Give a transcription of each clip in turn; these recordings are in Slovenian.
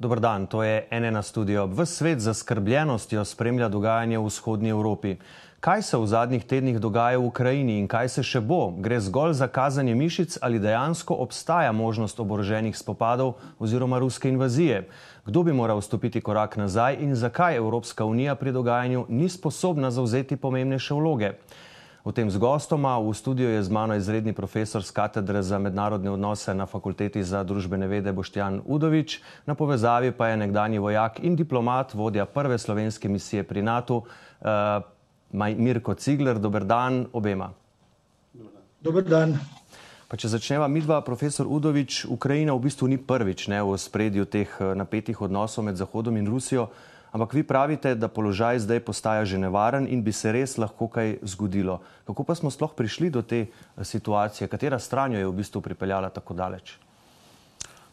Dobr dan, to je NN studio. V svet za skrbljenostjo spremlja dogajanje v vzhodnji Evropi. Kaj se v zadnjih tednih dogaja v Ukrajini in kaj se še bo? Gre zgolj za kazanje mišic ali dejansko obstaja možnost oboroženih spopadov oziroma ruske invazije? Kdo bi moral stopiti korak nazaj in zakaj Evropska unija pri dogajanju ni sposobna zauzeti pomembnejše vloge? V tem z gostoma v studiu je z mano izredni profesor z katedre za mednarodne odnose na Fakulteti za družbene vede Boštjan Udovič, na povezavi pa je nekdani vojak in diplomat, vodja prve slovenske misije pri NATO, uh, Mirko Cigler. Dober dan obema. Dober dan. Pa če začneva midva, profesor Udovič, Ukrajina v bistvu ni prvič ne, v spredju teh eh, napetih odnosov med Zahodom in Rusijo. Ampak vi pravite, da položaj zdaj postaja že nevaren in bi se res lahko kaj zgodilo. Kako pa smo sploh prišli do te eh, situacije? Katera stran jo je v bistvu pripeljala tako daleč?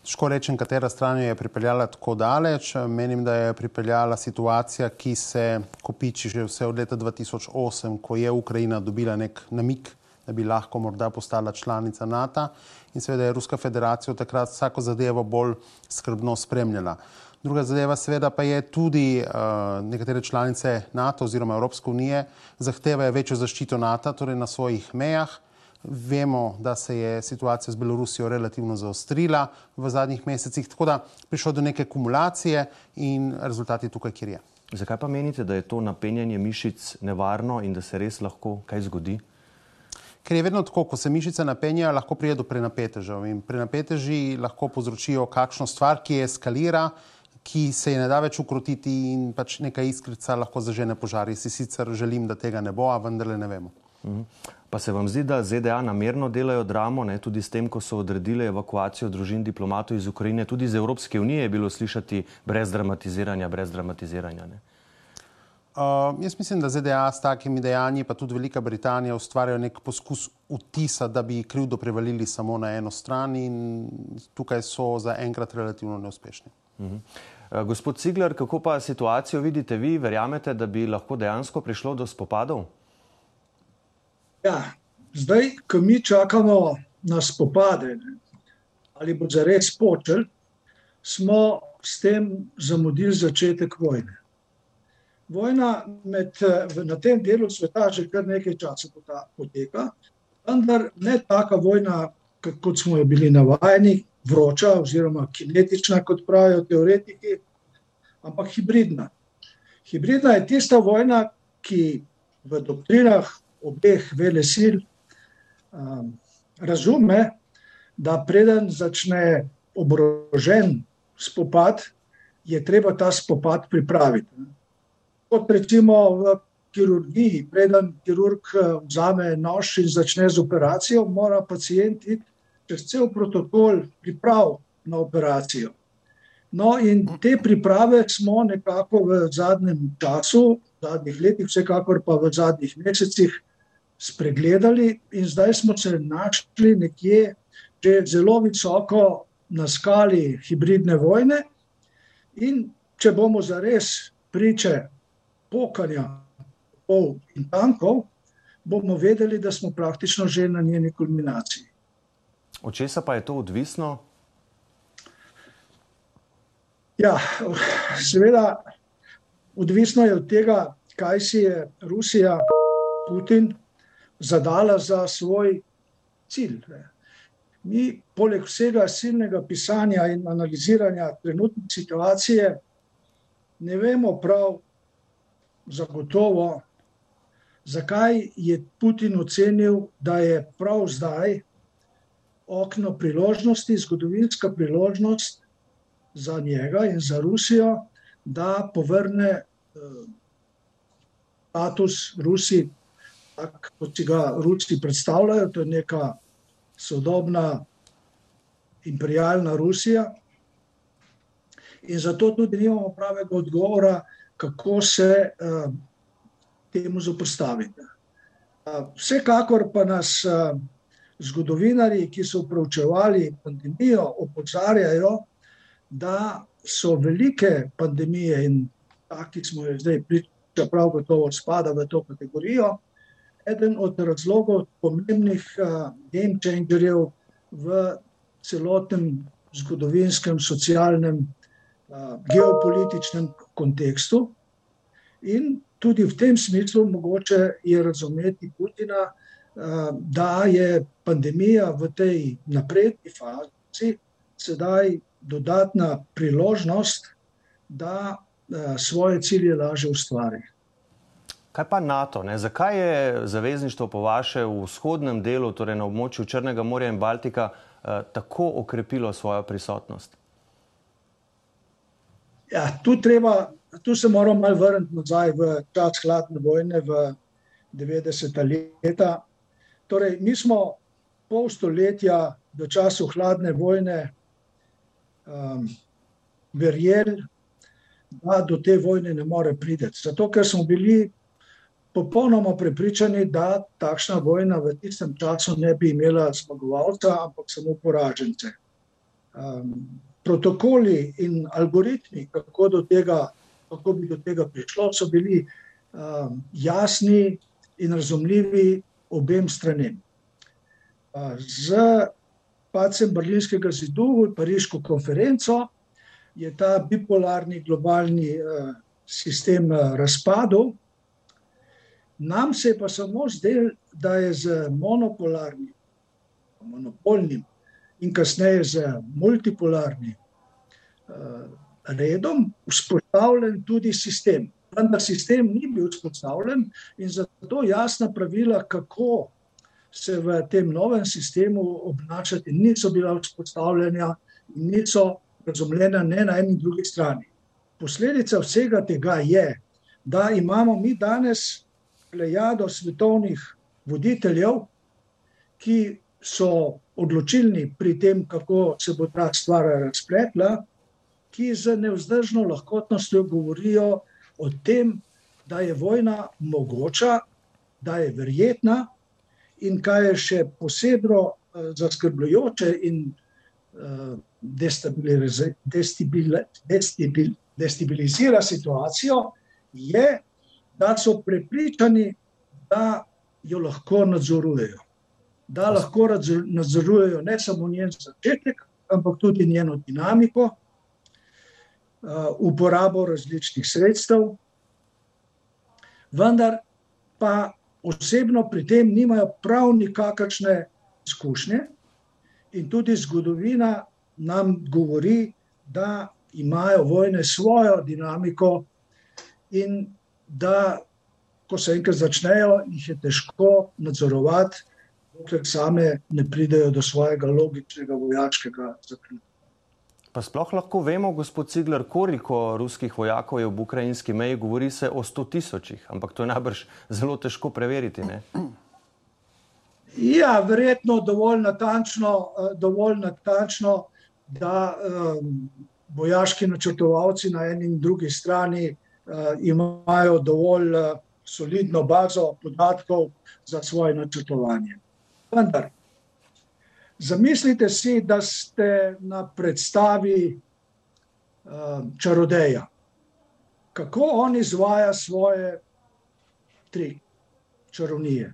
Težko rečem, katera stran jo je pripeljala tako daleč. Menim, da je pripeljala situacija, ki se kopiči že vse od leta 2008, ko je Ukrajina dobila nek namik, da bi lahko morda postala članica NATO in seveda je Ruska federacija takrat vsako zadevo bolj skrbno spremljala. Druga zadeva, seveda, pa je tudi uh, nekatere članice NATO oziroma Evropske unije zahtevajo večjo zaščito NATO, torej na svojih mejah. Vemo, da se je situacija z Belorusijo relativno zaostrila v zadnjih mesecih, tako da prišlo do neke kumulacije in rezultat je tukaj, kjer je. Zakaj pa menite, da je to napenjanje mišic nevarno in da se res lahko kaj zgodi? Ker je vedno tako, ko se mišice napenjajo, lahko pride do prenapetežev in prenapeteži lahko povzročijo kakšno stvar, ki eskalira ki se je ne da več ukrotiti in pač neka iskrica lahko zažene požar. Jaz si sicer želim, da tega ne bo, a vendarle ne vemo. Mhm. Pa se vam zdi, da ZDA namerno delajo dramo, ne? tudi s tem, ko so odredili evakuacijo družin diplomatov iz Ukrajine, tudi iz Evropske unije je bilo slišati brez dramatiziranja, brez dramatiziranja. Ne? Uh, jaz mislim, da ZDA s takimi dejanji, pa tudi Velika Britanija, ustvarjajo nek poskus vtisa, da bi krivdo prevalili samo na eno stran, in tukaj so zaenkrat relativno neuspešni. Uh mhm. -huh. Eh, gospod Cigler, kako pa situacijo vidite vi? Verjamete, da bi lahko dejansko prišlo do spopadov? Ja, zdaj, ko mi čakamo na spopade, ali bo za res počel, smo s tem zamudili začetek vojne. Vojna med, na tem delu sveta že kar nekaj časa poteka, vendar ne taka vojna, kot smo jo bili navajeni, vroča, oziroma kinetična, kot pravijo teoretiki, ampak hibridna. Hibridna je tista vojna, ki v doktrinah obeh velesil um, razume, da preden začne oborožen spopad, je treba ta spopad pripraviti. Kot recimo v kirurgiji, preden kirurg uh, vzame nož in začne z operacijo, mora pacijent iti čez cel protokol priprav na operacijo. No, in te priprave smo nekako v zadnjem času, v zadnjih letih, vsekakor pa v zadnjih mesecih, spregledali, in zdaj smo se našli nekje že zelo visoko na skali hibridne vojne. In če bomo zares priče pokanja pol in tankov, bomo vedeli, da smo praktično že na njeni kulminaciji. Od česa pa je to odvisno? Ja, seveda, odvisno je od tega, kaj si je Rusija, Putin, zadala za svoj cilj. Mi, poleg vsega silnega pisanja in analiziranja trenutne situacije, ne vemo prav zagotovo, zakaj je Putin ocenil, da je prav zdaj okno priložnosti, zgodovinska priložnost za njega in za Rusijo, da povrne eh, status Rusiji, tako kot si ga Rusi predstavljajo, to je neka sodobna imperialna Rusija. In zato tudi nimamo pravega odgovora, kako se uh, temu zoprstaviti. Uh, vsekakor pa nas uh, zgodovinari, ki so preučevali pandemijo, opozarjajo, da so velike pandemije in taki smo jih zdaj priča, prav gotovo spada v to kategorijo, eden od razlogov pomembnih uh, game changerjev v celotnem zgodovinskem, socialnem geopolitičnem kontekstu. In tudi v tem smislu mogoče je razumeti Putina, da je pandemija v tej napredni fazi sedaj dodatna priložnost, da svoje cilje lažje ustvari. Kaj pa NATO? Ne? Zakaj je zavezništvo po vaše v vzhodnem delu, torej na območju Črnega morja in Baltika, tako okrepilo svojo prisotnost? Ja, tu, treba, tu se moramo malo vrniti nazaj v čas hladne vojne, v 90-ta leta. Torej, mi smo pol stoletja v času hladne vojne um, verjeli, da do te vojne ne more priti. Zato, ker smo bili popolnoma prepričani, da takšna vojna v tistem času ne bi imela zmagovalca, ampak samo poražence. Um, protokoli in algoritmi, kako, do tega, kako bi do tega prišlo, so bili um, jasni in razumljivi obem stranem. Z pacem Berlinskega zidu in Pariško konferenco je ta bipolarni globalni sistem razpadel. Nam se je pa samo zdelo, da je z monopolarnim, monopolnim in kasneje z multipolarnim redom vzpostavljen tudi sistem. Vendar sistem ni bil vzpostavljen in zato jasna pravila, kako se v tem novem sistemu obnašati, niso bila vzpostavljena in niso razumljena ne na eni drugi strani. Posledica vsega tega je, da imamo mi danes plejado svetovnih voditeljev, ki so odločilni pri tem, kako se bo ta stvar razpletla, ki z nevzdržno lahkotnostjo govorijo o tem, da je vojna mogoča, da je verjetna, in kaj je še posebno uh, zaskrbljujoče in uh, destabilizira situacijo, je, da so prepričani, da jo lahko nadzorujejo. Da lahko nadzorujejo ne samo njen začetek, ampak tudi njeno dinamiko, uporabo različnih sredstev, vendar pa osebno pri tem nimajo prav nikakršne izkušnje, in tudi zgodovina nam govori, da imajo vojne svojo dinamiko, in da, ko se enkrat začnejo, jih je težko nadzorovati dokler same ne pridejo do svojega logičnega vojaškega zaključka. Pa sploh lahko vemo, gospod Cigler, koliko ruskih vojakov je v ukrajinski meji, govori se o sto tisočih, ampak to je najbrž zelo težko preveriti. Ne? Ja, verjetno dovolj natančno, eh, dovolj natančno da um, vojaški načrtovalci na eni in drugi strani uh, imajo dovolj uh, solidno bazo podatkov za svoje načrtovanje. Vendar, zamislite si, da ste na predstavi uh, čarodeja. Kako on izvaja svoje tri čarovnije?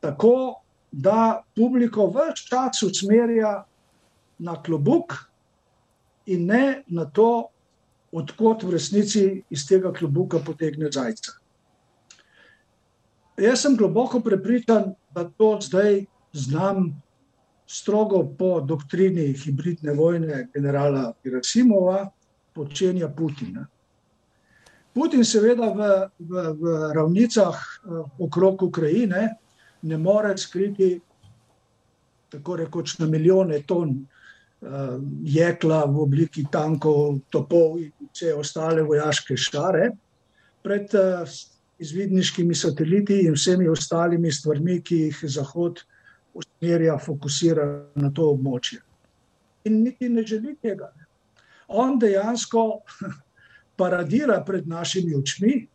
Tako, da publiko več čas usmerja na klobuk in ne na to, odkot v resnici iz tega klobuka potegne zajca. Jaz sem globoko prepričan, da to zdaj znam strogo po doktrini hibridne vojne generala Gerasimova, počenja Putina. Putin seveda v, v, v ravnicah uh, okrog Ukrajine ne more skriti tako rekoč na milijone ton uh, jekla v obliki tankov, topov in vse ostale vojaške šare pred uh, izvidniškimi sateliti in vsemi ostalimi stvarmi, ki jih Zahod usmerja, fokusira na to območje. In niti ne želi tega. On dejansko paradira pred našimi očmi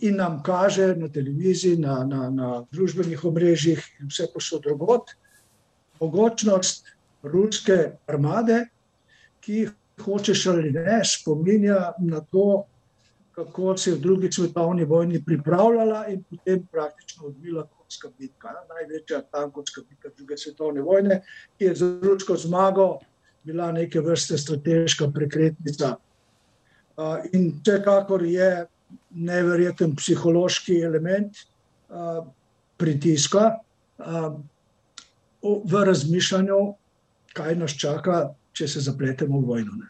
in nam kaže na televiziji, na, na, na družbenih omrežjih in vse posod drugot, mogočnost ruske armade, ki hočeš ali ne, spominja na to, kako se je v drugi svetovni vojni pripravljala in potem praktično odvila konska bitka. Največja tankovska bitka druge svetovne vojne, ki je z rusko zmago bila neke vrste strateška prekretnica. In vsekakor je neverjeten psihološki element pritiska v razmišljanju, kaj nas čaka, če se zapletemo v vojno. Ne.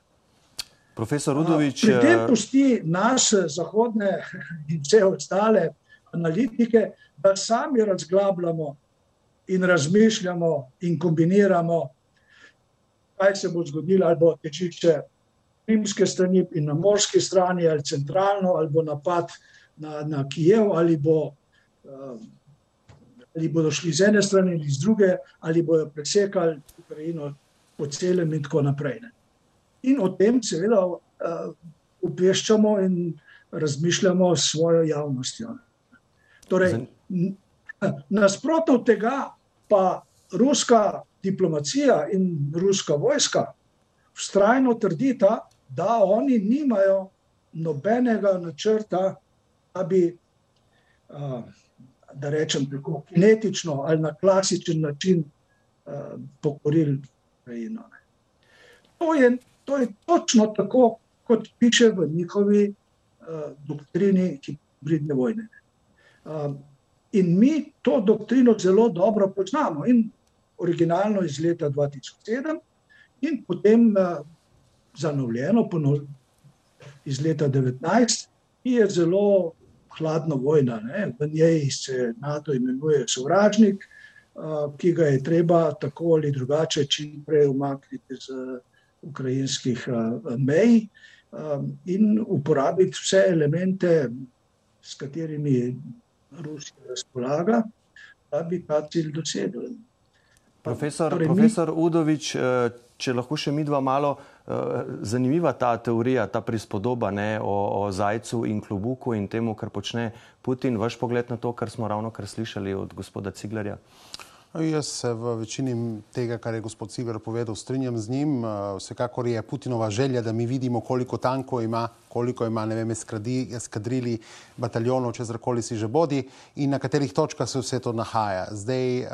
Profesor Rudovič. Pri tem pusti nas, zahodne in vse ostale analitike, da sami razglabljamo in razmišljamo in kombiniramo, kaj se bo zgodilo, ali bo tečišče rimske strani in na morski strani, ali centralno, ali bo napad na, na Kijev, ali bo. Ali bodo šli z ene strani ali z druge, ali bodo presekali Ukrajino po celem, in tako naprej. Ne. In o tem, seveda, obveščamo in razmišljamo s svojo javnostjo. Torej, nasprotno od tega, pa ruska diplomacija in ruska vojska vztrajno trdita, da oni nimajo nobenega načrta, da bi, da rečem tako, kinetično ali na klasičen način pokorili Ukrajino. To je, to je točno tako, kot piše v njihovi doktrini hibridne vojne. In mi to doktrino zelo dobro poznamo in originalno iz leta dva tisoč sedem in potem zanovljeno iz leta devetnajst, ki je zelo hladna vojna, ne, v njej se Nato imenuje sovražnik, ki ga je treba tako ali drugače čim prej umakniti z ukrajinskih mej in uporabiti vse elemente, s katerimi Rusija razpolaga, da bi ta cilj dosegli. Profesor, torej, profesor Udovič, če lahko še mi dva malo, zanimiva ta teorija, ta prispodoba ne, o, o zajcu in klobuku in temu, kar počne Putin. Vaš pogled na to, kar smo ravno kar slišali od gospoda Ciglarja? Jaz se v večini tega, kar je gospod Ciglar povedal, strinjam z njim. Vsekakor je Putinova želja, da mi vidimo, koliko tankov ima, koliko ima, ne vem, eskadrili, bataljonov, čezarkoli si že bodi in na katerih točkah se vse to nahaja. Zdaj,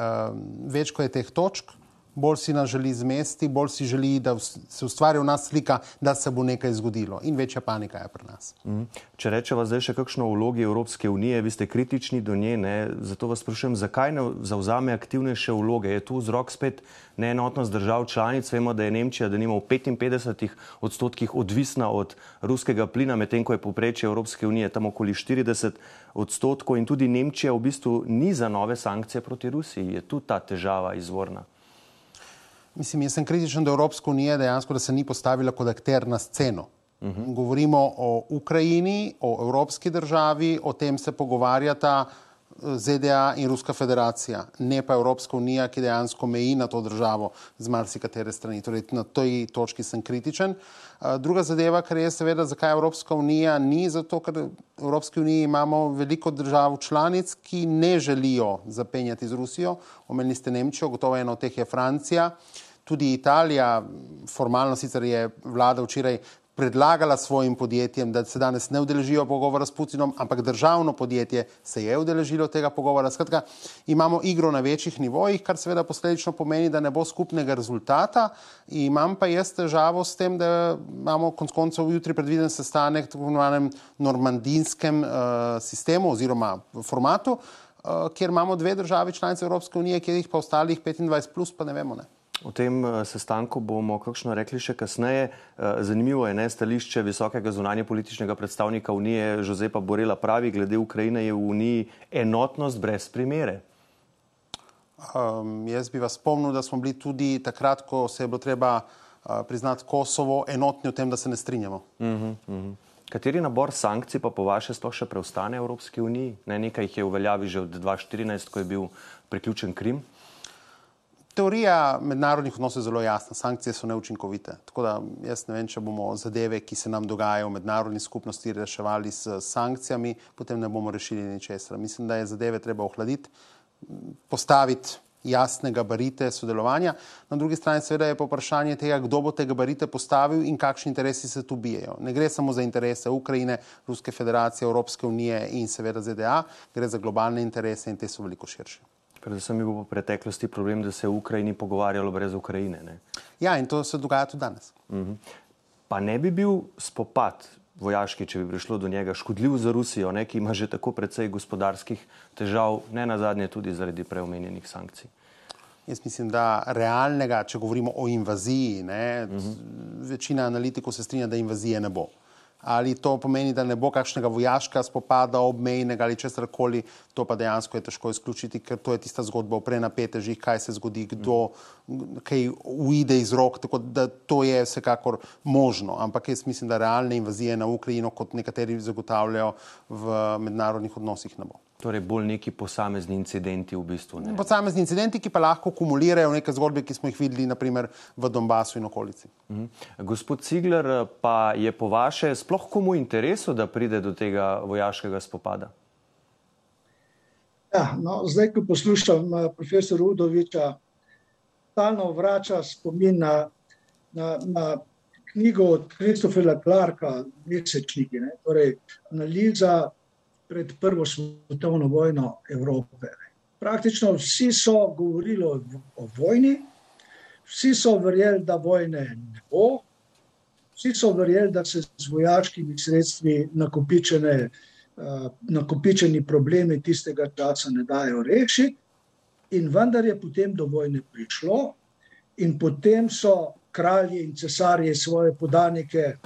več ko je teh točk, bolj si nas želi zmesti, bolj si želi, da se ustvari v nas slika, da se bo nekaj zgodilo. In večja panika je pri nas. Mm. Če rečemo zdaj še kakšno vlogi Evropske unije, vi ste kritični do nje, ne? zato vas sprašujem, zakaj ne zauzame aktivnejše vloge? Je tu vzrok spet neenotnost držav članic? Vemo, da je Nemčija, da nima v 55 odstotkih odvisna od ruskega plina, medtem ko je poprečje Evropske unije tam okoli 40 odstotkov in tudi Nemčija v bistvu ni za nove sankcije proti Rusiji. Je tu ta težava izvorna? Mislim, jaz sem kritičen do Evropske unije dejansko, da se ni postavila kot akter na sceno. Uh. -huh. Govorimo o Ukrajini, o evropski državi, o tem se pogovarjata eh, ZDA in Ruska federacija, ne pa Evropska unija, ki dejansko meji na to državo z marsikatere strani. Torej, na tej točki sem kritičen. Druga zadeva, kar je seveda, zakaj Evropska unija ni, zato ker v Evropski uniji imamo veliko držav članic, ki ne želijo zapenjati z Rusijo. Omenili ste Nemčijo, gotovo ena od teh je Francija. Tudi Italija, formalno sicer je vlada včeraj predlagala svojim podjetjem, da se danes ne udeležijo pogovora s Putinom, ampak državno podjetje se je udeležilo tega pogovora. Skratka, imamo igro na večjih nivojih, kar seveda posledično pomeni, da ne bo skupnega rezultata. Imam pa jaz težavo s tem, da imamo konc koncev jutri predviden sestanek tako imenovanem normandinskem uh, sistemu oziroma formatu, uh, kjer imamo dve državi članice Evropske unije, kjer jih pa ostalih 25 plus pa ne vemo. Ne. O tem eh, sestanku bomo kakšno rekli še kasneje. Eh, zanimivo je ne stališče visokega zunanje političnega predstavnika Unije Jozepa Borela pravi, glede Ukrajine je v Uniji enotnost brez primere. Um, jaz bi vas spomnil, da smo bili tudi takrat, ko se je bilo treba uh, priznati Kosovo, enotni v tem, da se ne strinjamo. Uh -huh, uh -huh. Kateri nabor sankcij pa po vaše sploh še preostane Evropski uniji? Ne, nekaj jih je v veljavi že od 2014, ko je bil priključen Krim. Teorija mednarodnih odnosov je zelo jasna, sankcije so neučinkovite. Tako da jaz ne vem, če bomo zadeve, ki se nam dogajajo v mednarodni skupnosti, reševali s sankcijami, potem ne bomo rešili ničesar. Mislim, da je zadeve treba ohladiti, postaviti jasne gabarite sodelovanja. Na drugi strani seveda je pa vprašanje tega, kdo bo te gabarite postavil in kakšni interesi se tu bijejo. Ne gre samo za interese Ukrajine, Ruske federacije, Evropske unije in seveda ZDA, gre za globalne interese in te so veliko širše. Predvsem je bil v preteklosti problem, da se je v Ukrajini pogovarjalo brez Ukrajine. Ne? Ja, in to se dogaja tudi danes. Uh -huh. Pa ne bi bil spopad vojaški, če bi prišlo do njega, škodljiv za Rusijo, ne, ki ima že tako precej gospodarskih težav, ne na zadnje tudi zaradi preomenjenih sankcij. Jaz mislim, da realnega, če govorimo o invaziji, ne, uh -huh. večina analitikov se strinja, da invazije ne bo ali to pomeni, da ne bo kakšnega vojaškega spopada, obmejnega ali česar koli, to pa dejansko je težko izključiti, ker to je tista zgodba o prenapetežih, kaj se zgodi, kdo kaj uide iz rok, tako da to je vsekakor možno. Ampak jaz mislim, da realne invazije na Ukrajino, kot nekateri zagotavljajo v mednarodnih odnosih, ne bo. Torej, bolj neki posamezni incidenti v bistvu. Ne? Posamezni incidenti, ki pa lahko kumulirajo neke zgodbe, ki smo jih videli naprimer v Donbasu in okolici. Mhm. Gospod Cigler, pa je po vaše sploh komu interesu, da pride do tega vojaškega spopada? Ja, no, zdaj, ko poslušam uh, profesora Udoviča, stalno vrača spomin na, na, na knjigo od Kristofela Clarka, Mesečniki, torej analiza pred Prvo svetovno vojno Evrope. Praktično vsi so govorili o, o vojni, vsi so verjeli, da vojne ne bo, vsi so verjeli, da se z vojaškimi sredstvi nakopičene, uh, nakopičeni problemi tistega časa ne dajo rešiti, in vendar je potem do vojne prišlo, in potem so kralji in cesarji svoje podanike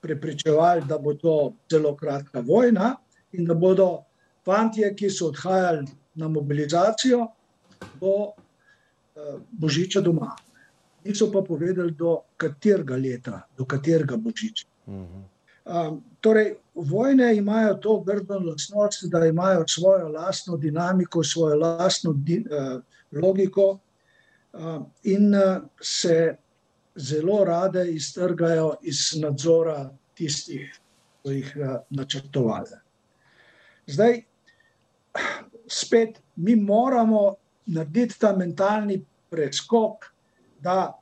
prepričevali, da bo to zelo kratka vojna in da bodo fantje, ki so odhajali na mobilizacijo, do uh, Božiča doma. Niso pa povedali, do katerega leta, do katerega Božiča. Um, torej, vojne imajo to grdo lastnost, da imajo svojo lastno dinamiko, svojo lastno di, uh, logiko uh, in uh, se zelo rade iztrgajo iz nadzora tistih, ki jih uh, načrtovali. Zdaj, spet mi moramo narediti ta mentalni preskok, da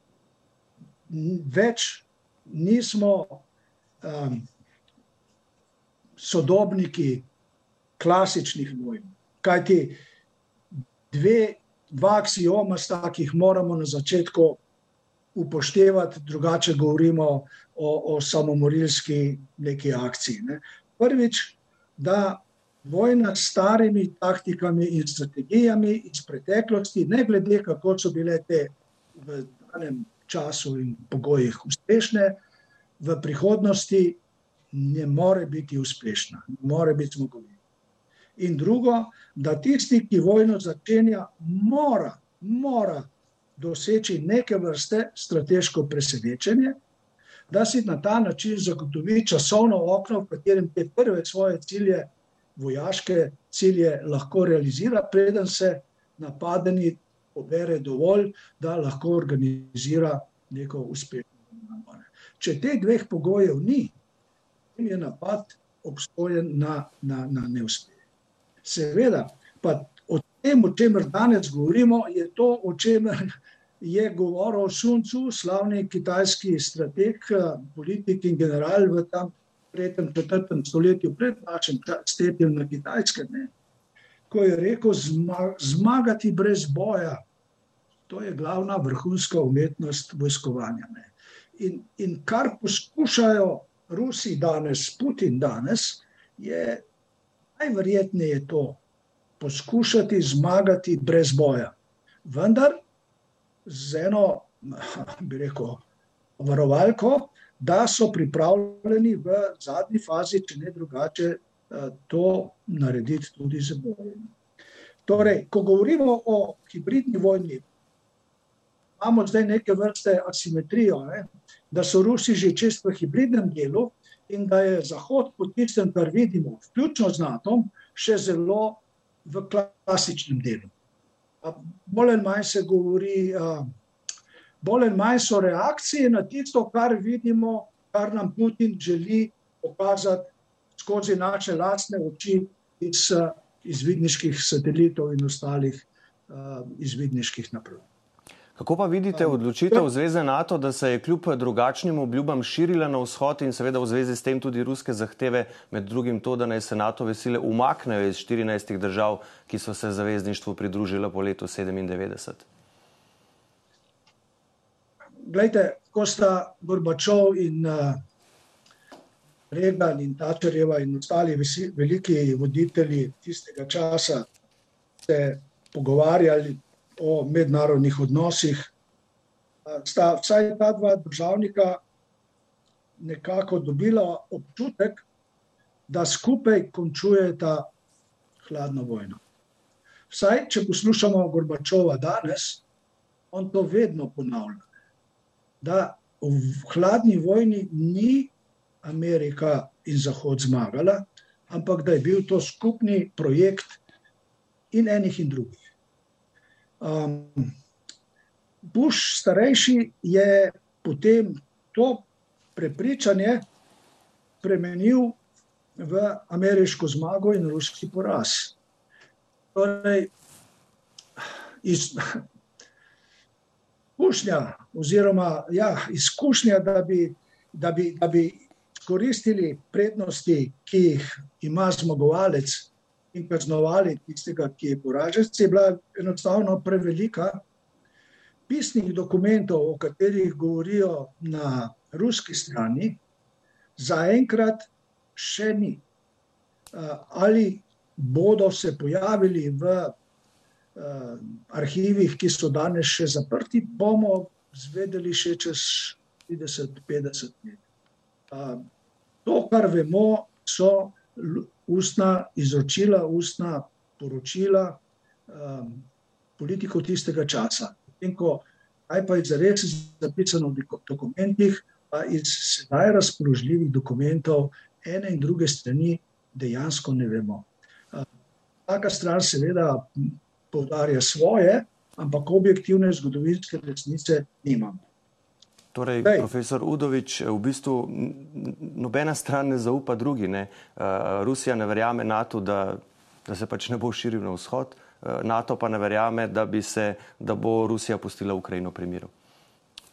več nismo um, sodobniki klasičnih vojn. Kaj ti dve, dva axioma sta, ki jih moramo na začetku upoštevati, drugače govorimo o, o samomorilski neki akciji. Ne. Prvič, da vojna s starimi taktikami in strategijami iz preteklosti, ne glede kako so bile te v danem času in pogojih uspešne, v prihodnosti ne more biti uspešna, ne more biti zmogovita. In drugo, da tisti, ki vojno začenja, mora, mora doseči neke vrste strateško presenečenje, da si na ta način zagotovi časovno okno, v katerem te prve svoje cilje vojaške cilje lahko realizira, preden se napadeni pobere dovolj, da lahko organizira neko uspešno napad. Če teh dveh pogojev ni, potem je napad obstojen na, na, na neuspeh. Seveda, pa o tem, o čemer danes govorimo, je to, o čemer je govoril Sun Tzu, slavni kitajski strateg, politik in general v tam tretjem, četrtem stoletju, pred našim stetjem na Kitajskem, ne, ko je rekel: zmagati brez boja, to je glavna vrhunska umetnost vojskovanja. In, in kar poskušajo Rusi danes, Putin danes, je najverjetneje to, poskušati zmagati brez boja. Vendar z eno, bi rekel, varovalko, da so pripravljeni v zadnji fazi, če ne drugače, eh, to narediti tudi z bojem. Torej, ko govorimo o hibridni vojni, imamo zdaj neke vrste asimetrijo, ne? da so Rusi že čest v hibridnem delu in da je Zahod po tistem, kar vidimo, vključno z NATO, še zelo v klasičnem delu. Bolj ali manj se govori, uh, bolj ali manj so reakcije na tisto, kar vidimo, kar nam Putin želi pokazati skozi naše lastne oči iz izvidniških satelitov in ostalih uh, izvidniških naprav. Kako pa vidite odločitev Zveze NATO, da se je kljub drugačnim obljubam širila na vzhod in seveda v zvezi s tem tudi ruske zahteve, med drugim to, da naj se NATO vesile umaknejo iz 14 držav, ki so se zavezništvu pridružile po letu 97? Glejte, ko sta Gorbačov in uh, Reagan in Tačerjeva in ostali visi, veliki voditelji tistega časa se pogovarjali o mednarodnih odnosih, sta vsaj ta dva državnika nekako dobila občutek, da skupaj končujeta hladno vojno. Vsaj, če poslušamo Gorbačova danes, on to vedno ponavlja, da v hladni vojni ni Amerika in Zahod zmagala, ampak da je bil to skupni projekt in enih in drugih. Um, Bush starejši je potem to prepričanje spremenil v ameriško zmago in ruski poraz. Torej, iz, izkušnja, oziroma ja, izkušnja, da bi, da, bi, da bi koristili prednosti, ki jih ima zmagovalec, in kaznovali tistega, ki je poražen, je bila enostavno prevelika. Pisnih dokumentov, o katerih govorijo na ruski strani, zaenkrat še ni. Ali bodo se pojavili v arhivih, ki so danes še zaprti, bomo zvedeli še čez 30-50 let. To, kar vemo, so ustna izročila, ustna poročila um, politikov tistega časa. In ko kaj pa je zares zapisano v dokumentih, pa iz sedaj razpoložljivih dokumentov ene in druge strani dejansko ne vemo. Vsaka stran seveda povdarja svoje, ampak objektivne zgodovinske resnice nimamo. Torej, Dej. profesor Udovič, v bistvu nobena stran ne zaupa drugi. Ne? Uh, Rusija ne verjame NATO, da, da se pač ne bo širil na vzhod, uh, NATO pa ne verjame, da, se, da bo Rusija pustila Ukrajino pri miru.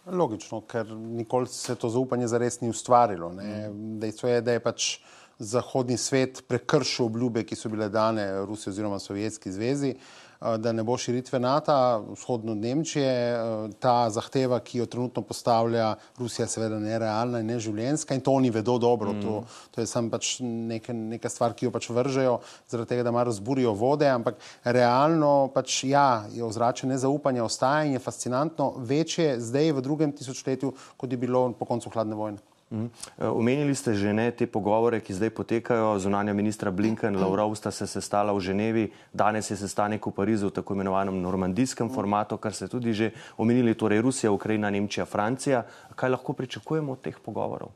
Logično, ker nikoli se to zaupanje zares ni ustvarilo. Mm. Dejstvo je, da je pač zahodni svet prekršil obljube, ki so bile dane Rusiji oziroma Sovjetski zvezi. Uh, Eh, da ne bo širitve NATO, vzhodno Nemčije. Eh, ta zahteva, ki jo trenutno postavlja Rusija, je seveda nerealna in neživljenska in to oni vedo dobro. Mm. To, to je samo pač neka, neka stvar, ki jo pač vržejo, zaradi tega, da malo razburijo vode, ampak realno pač ja, je ozračje nezaupanja ostaja in je fascinantno večje zdaj v drugem tisočletju, kot je bilo po koncu hladne vojne. Mhm. Eh, omenili ste že ne te pogovore, ki zdaj potekajo. Zunanja ministra Blinken, Lavrov sta se sestala v Ženevi, danes je sestanek v Parizu v tako imenovanem normandijskem formatu, kar ste tudi že omenili, torej Rusija, Ukrajina, Nemčija, Francija. Kaj lahko pričakujemo od teh pogovorov?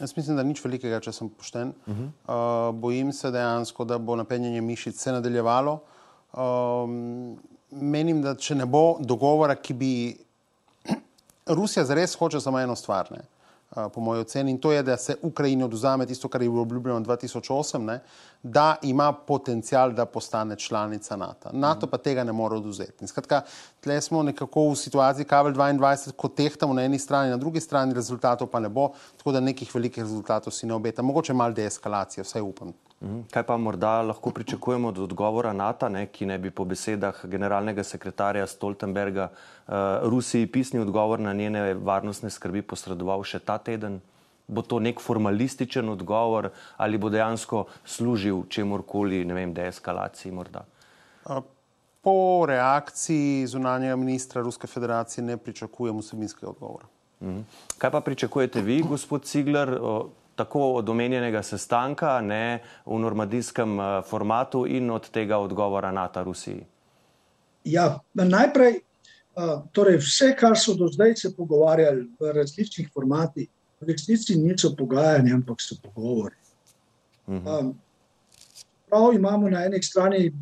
Jaz mislim, da nič velikega, če sem pošten. Uh -huh. uh, bojim se dejansko, da bo napenjanje mišic se nadaljevalo. Um, menim, da če ne bo dogovora, ki bi Rusija zares hoče samo eno stvar. Ne? Po moji oceni, in to je, da se Ukrajini oduzame tisto, kar je bilo obljubljeno 2008, ne, da ima potencial, da postane članica NATO. NATO pa tega ne more oduzeti. Skratka, tle smo nekako v situaciji Kabel 22, ko tehtamo na eni strani, na drugi strani rezultatov pa ne bo, tako da nekih velikih rezultatov si ne obeta. Mogoče malo deeskalacije, vsaj upam. Mhm. Kaj pa morda lahko pričakujemo od odgovora NATO, ne, ki ne bi po besedah generalnega sekretarja Stoltenberga uh, Rusiji pisni odgovor na njene varnostne skrbi posredoval še ta teden? Bo to nek formalističen odgovor ali bo dejansko služil čemorkoli, ne vem, deeskalaciji morda? Po reakciji zunanjega ministra Ruske federacije ne pričakujem vsebinskega odgovora. Mhm. Kaj pa pričakujete vi, gospod Cigler? Tako od omenjenega sestanka ne, v normandijskem eh, formatu in od tega odgovora NATO Rusiji? Ja, najprej, eh, torej vse, kar so do zdaj se pogovarjali v različnih formatih, v resnici niso pogajanja, ampak so pogovori. Uh mhm. -huh. Prav imamo na eni strani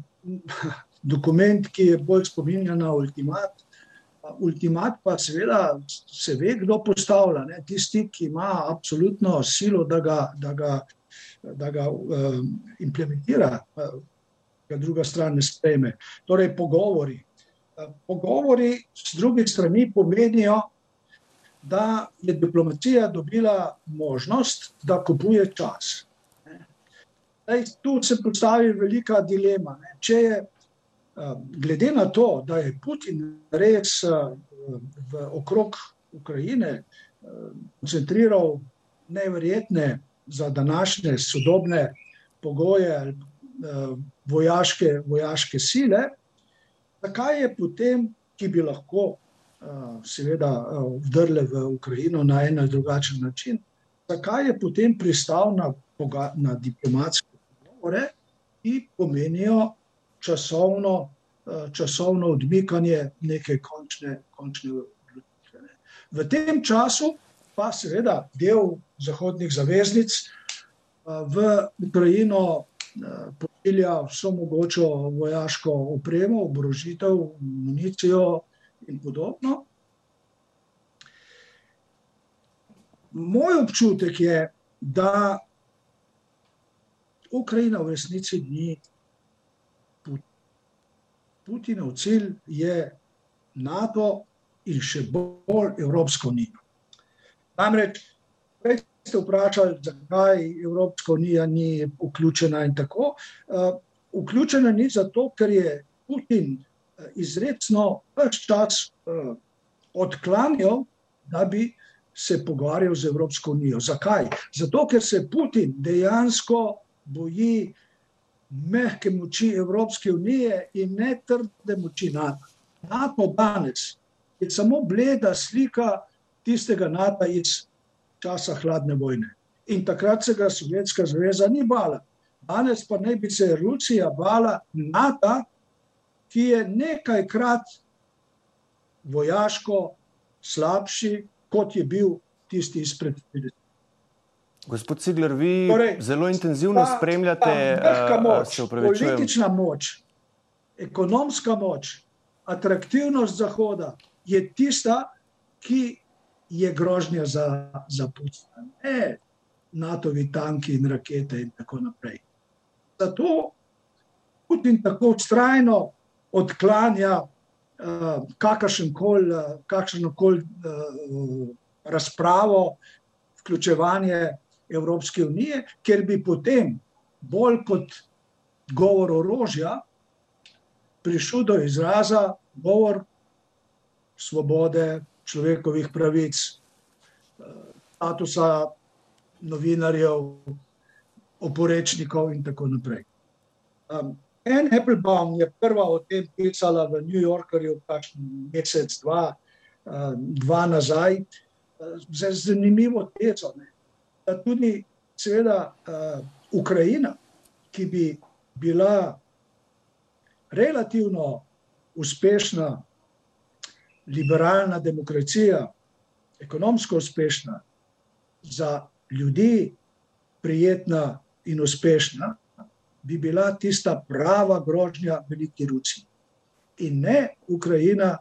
dokument, ki je bolj spominjan na ultimat, ultimat pa seveda se ve, kdo postavlja. Ne? Tisti, ki ima absolutno silo, da ga, da ga, da ga um, implementira, ga druga stran ne sprejme. Torej, pogovori. pogovori s druge strani pomenijo, da je diplomacija dobila možnost, da kupuje čas. Zdaj, tu se postavi velika dilema. Ne. Če je, glede na to, da je Putin res v okrog Ukrajine koncentriral neverjetne za današnje sodobne pogoje vojaške, vojaške sile, zakaj je potem, ki bi lahko seveda vdrle v Ukrajino na en ali drugačen način, zakaj je potem pristal na, na diplomatske pogovore, ki pomenijo časovno, časovno odmikanje neke končne, končne odločitve. V tem času pa seveda del zahodnih zaveznic v Ukrajino pošilja vso mogočo vojaško opremo, oborožitev, municijo in podobno. Moj občutek je, da Ukrajina v resnici ni. Putinov cilj je NATO in še bolj Evropsko unijo. Namreč, prej ste vprašali, zakaj Evropska unija ni vključena in tako. Vključena ni zato, ker je Putin izredno več čas odklanjal, da bi se pogovarjal z Evropsko unijo. Zakaj? Zato, ker se Putin dejansko boji mehke moči Evropske unije in ne trde moči NATO. NATO danes je samo bleda slika tistega NATO iz časa hladne vojne. In takrat se ga Sovjetska zveza ni bala. Danes pa naj bi se Rusija bala NATO, ki je nekajkrat vojaško slabši, kot je bil tisti izpred 50 let. Gospod Cigler, vi torej, zelo intenzivno ta, spremljate ta moč, politična moč, ekonomska moč, atraktivnost Zahoda je tista, ki je grožnja za, za Putina, ne NATO-vi tanki in rakete in tako naprej. Zato Putin tako ustrajno odklanja uh, kakršenkoli kol, uh, razpravo, vključevanje Evropske unije, ker bi potem bolj kot govor orožja prišel do izraza govor svobode, človekovih pravic, statusa novinarjev, oporečnikov in tako naprej. Um, en Applebaum je prva o tem pisala v New Yorkerju, pač mesec, dva, uh, dva nazaj, uh, z zanimivo tezo. Ne. Da tudi, seveda, uh, Ukrajina, ki bi bila relativno uspešna liberalna demokracija, ekonomsko uspešna, za ljudi prijetna in uspešna, bi bila tista prava grožnja veliki Rusiji. In ne Ukrajina,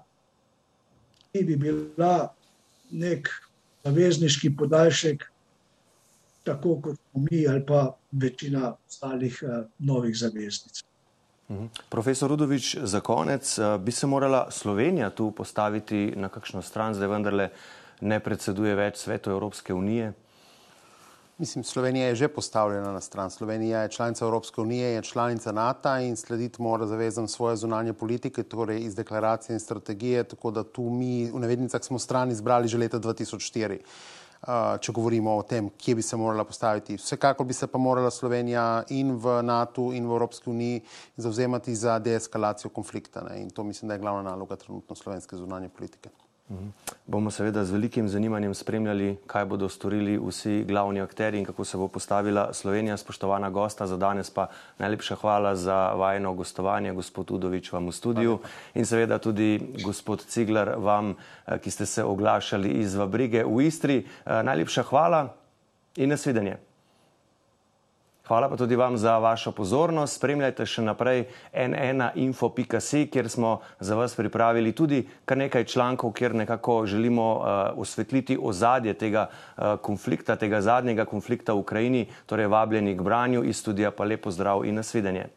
ki bi bila nek zavezniški podaljšek, tako kot mi ali pa večina ostalih uh, novih zaveznic. Mhm. Profesor Rudovič, za konec, eh, bi se morala Slovenija tu postaviti na kakšno stran, zdaj vendarle ne predseduje več svetu Evropske unije? Mislim, Slovenija je že postavljena na stran. Slovenija je članica Evropske unije, je članica NATO in slediti mora zavezam svoje zunanje politike, torej iz deklaracije in strategije, tako da tu mi v navednicah smo stran izbrali že leta 2004. Eh, če govorimo o tem, kje bi se morala postaviti. Vsekakor bi se pa morala Slovenija in v NATO in v Evropski uniji zauzemati za deeskalacijo konflikta. Ne? In to mislim, da je glavna naloga trenutno slovenske zunanje politike. Mhm. Bomo seveda z velikim zanimanjem spremljali, kaj bodo storili vsi glavni akteri in kako se bo postavila Slovenija. Spoštovana gosta za danes pa najlepša hvala za vajno gostovanje, gospod Udovič vam v studiu in seveda tudi gospod Ciglar vam, eh, ki ste se oglašali iz Vabrige v Istri. Eh, najlepša hvala in nasvidenje. Hvala pa tudi vam za vašo pozornost. Spremljajte še naprej n1info.si, kjer smo za vas pripravili tudi kar nekaj člankov, kjer nekako želimo uh, osvetliti ozadje tega uh, konflikta, tega zadnjega konflikta v Ukrajini. Torej, vabljeni k branju iz studija pa lepo zdrav in nasvidenje.